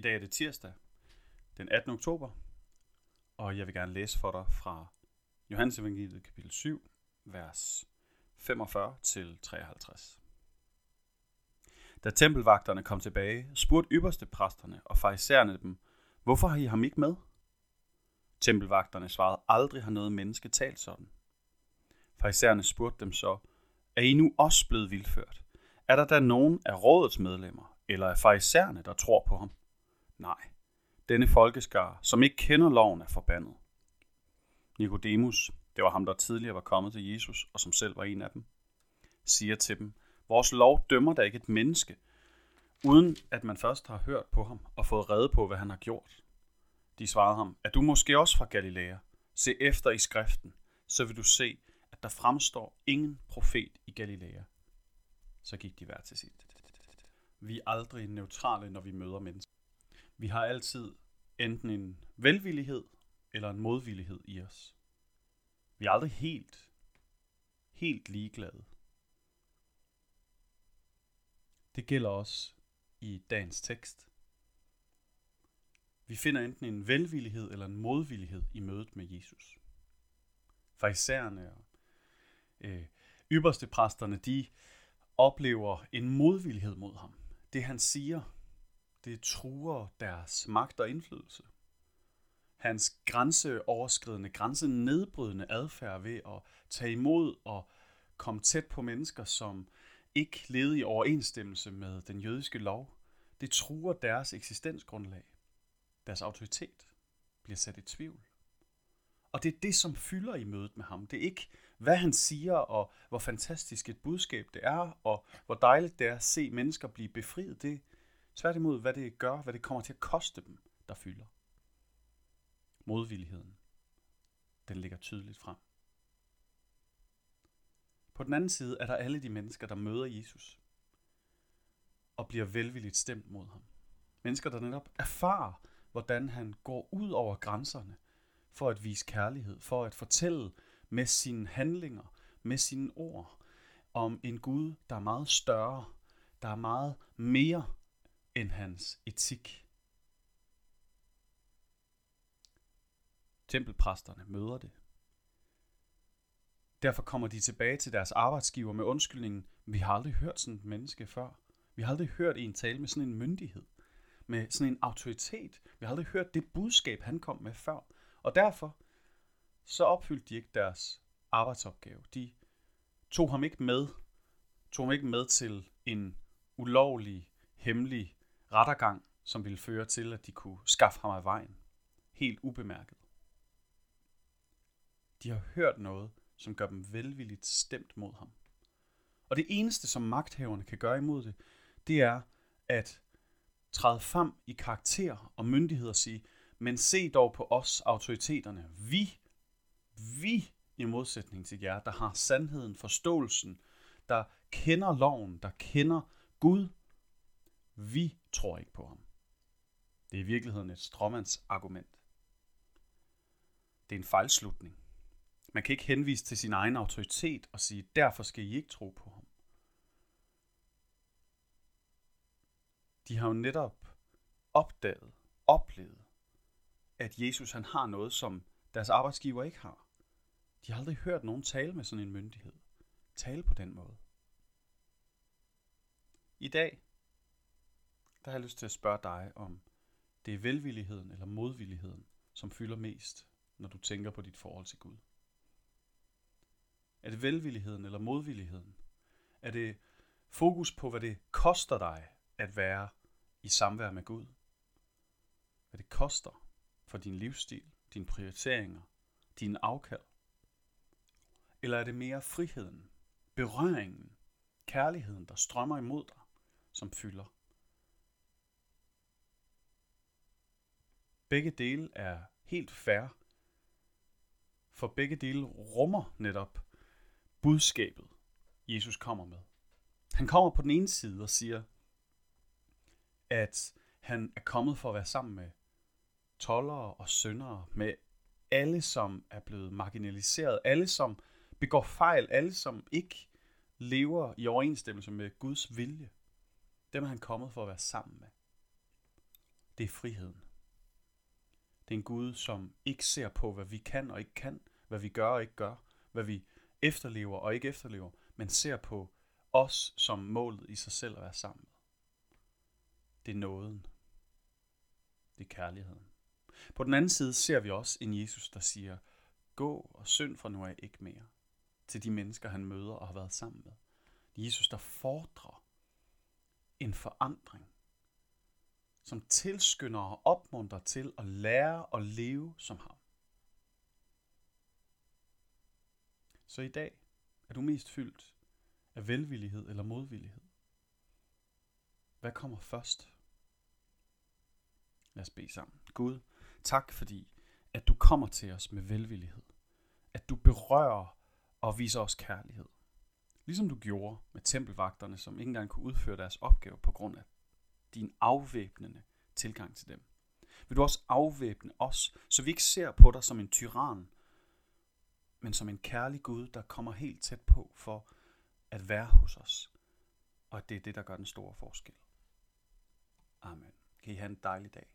I dag er det tirsdag, den 18. oktober, og jeg vil gerne læse for dig fra Johannes Evangeliet kapitel 7, vers 45 til 53. Da tempelvagterne kom tilbage, spurgte ypperste præsterne og farisæerne dem, hvorfor har I ham ikke med? Tempelvagterne svarede, aldrig har noget menneske talt sådan. Farisæerne spurgte dem så, er I nu også blevet vildført? Er der da nogen af rådets medlemmer, eller af farisæerne, der tror på ham? Nej, denne folkeskar, som ikke kender loven, er forbandet. Nikodemus, det var ham, der tidligere var kommet til Jesus, og som selv var en af dem, siger til dem, vores lov dømmer da ikke et menneske, uden at man først har hørt på ham og fået redde på, hvad han har gjort. De svarede ham, er du måske også fra Galilea? Se efter i skriften, så vil du se, at der fremstår ingen profet i Galilea. Så gik de hver til sit. Vi er aldrig neutrale, når vi møder mennesker. Vi har altid enten en velvillighed eller en modvillighed i os. Vi er aldrig helt, helt ligeglade. Det gælder også i dagens tekst. Vi finder enten en velvillighed eller en modvillighed i mødet med Jesus. Farisæerne og øh, ypperste præsterne, de oplever en modvillighed mod ham. Det han siger, det truer deres magt og indflydelse. Hans grænseoverskridende, grænsenedbrydende adfærd ved at tage imod og komme tæt på mennesker, som ikke levede i overensstemmelse med den jødiske lov, det truer deres eksistensgrundlag. Deres autoritet bliver sat i tvivl. Og det er det, som fylder i mødet med ham. Det er ikke, hvad han siger, og hvor fantastisk et budskab det er, og hvor dejligt det er at se mennesker blive befriet. Det er tværtimod, hvad det gør, hvad det kommer til at koste dem, der fylder. Modvilligheden, den ligger tydeligt frem. På den anden side er der alle de mennesker, der møder Jesus og bliver velvilligt stemt mod ham. Mennesker, der netop erfarer, hvordan han går ud over grænserne for at vise kærlighed, for at fortælle med sine handlinger, med sine ord, om en Gud, der er meget større, der er meget mere end hans etik. Tempelpræsterne møder det. Derfor kommer de tilbage til deres arbejdsgiver med undskyldningen, vi har aldrig hørt sådan et menneske før. Vi har aldrig hørt en tale med sådan en myndighed, med sådan en autoritet. Vi har aldrig hørt det budskab, han kom med før. Og derfor så opfyldte de ikke deres arbejdsopgave. De tog ham ikke med, tog ham ikke med til en ulovlig, hemmelig rettergang, som ville føre til, at de kunne skaffe ham af vejen. Helt ubemærket. De har hørt noget, som gør dem velvilligt stemt mod ham. Og det eneste, som magthaverne kan gøre imod det, det er at træde frem i karakter og myndighed og sige, men se dog på os, autoriteterne. Vi, vi i modsætning til jer, der har sandheden, forståelsen, der kender loven, der kender Gud. Vi tror ikke på ham. Det er i virkeligheden et stråmands argument. Det er en fejlslutning. Man kan ikke henvise til sin egen autoritet og sige, derfor skal I ikke tro på ham. De har jo netop opdaget, oplevet, at Jesus han har noget, som deres arbejdsgiver ikke har. De har aldrig hørt nogen tale med sådan en myndighed. Tale på den måde. I dag, der har jeg lyst til at spørge dig om, det er velvilligheden eller modvilligheden, som fylder mest, når du tænker på dit forhold til Gud. Er det velvilligheden eller modvilligheden? Er det fokus på, hvad det koster dig at være i samvær med Gud? Hvad det koster for din livsstil, dine prioriteringer, dine afkald? Eller er det mere friheden, berøringen, kærligheden, der strømmer imod dig, som fylder? Begge dele er helt fair, for begge dele rummer netop budskabet, Jesus kommer med. Han kommer på den ene side og siger, at han er kommet for at være sammen med tollere og syndere, med alle, som er blevet marginaliseret, alle, som begår fejl, alle, som ikke lever i overensstemmelse med Guds vilje. Dem er han kommet for at være sammen med. det er friheden. Det er en Gud, som ikke ser på, hvad vi kan og ikke kan, hvad vi gør og ikke gør, hvad vi efterlever og ikke efterlever, men ser på os som målet i sig selv at være sammen med. Det er nåden. Det er kærligheden. På den anden side ser vi også en Jesus, der siger, gå og synd fra nu af ikke mere, til de mennesker, han møder og har været sammen med. Jesus, der fordrer en forandring, som tilskynder og opmuntrer til at lære og leve som ham. Så i dag er du mest fyldt af velvillighed eller modvillighed. Hvad kommer først? Lad os bede sammen. Gud, tak fordi, at du kommer til os med velvillighed. At du berører og viser os kærlighed. Ligesom du gjorde med tempelvagterne, som ikke engang kunne udføre deres opgave på grund af din afvæbnende tilgang til dem. Vil du også afvæbne os, så vi ikke ser på dig som en tyran, men som en kærlig Gud, der kommer helt tæt på for at være hos os. Og at det er det, der gør den store forskel. Amen. Kan I have en dejlig dag.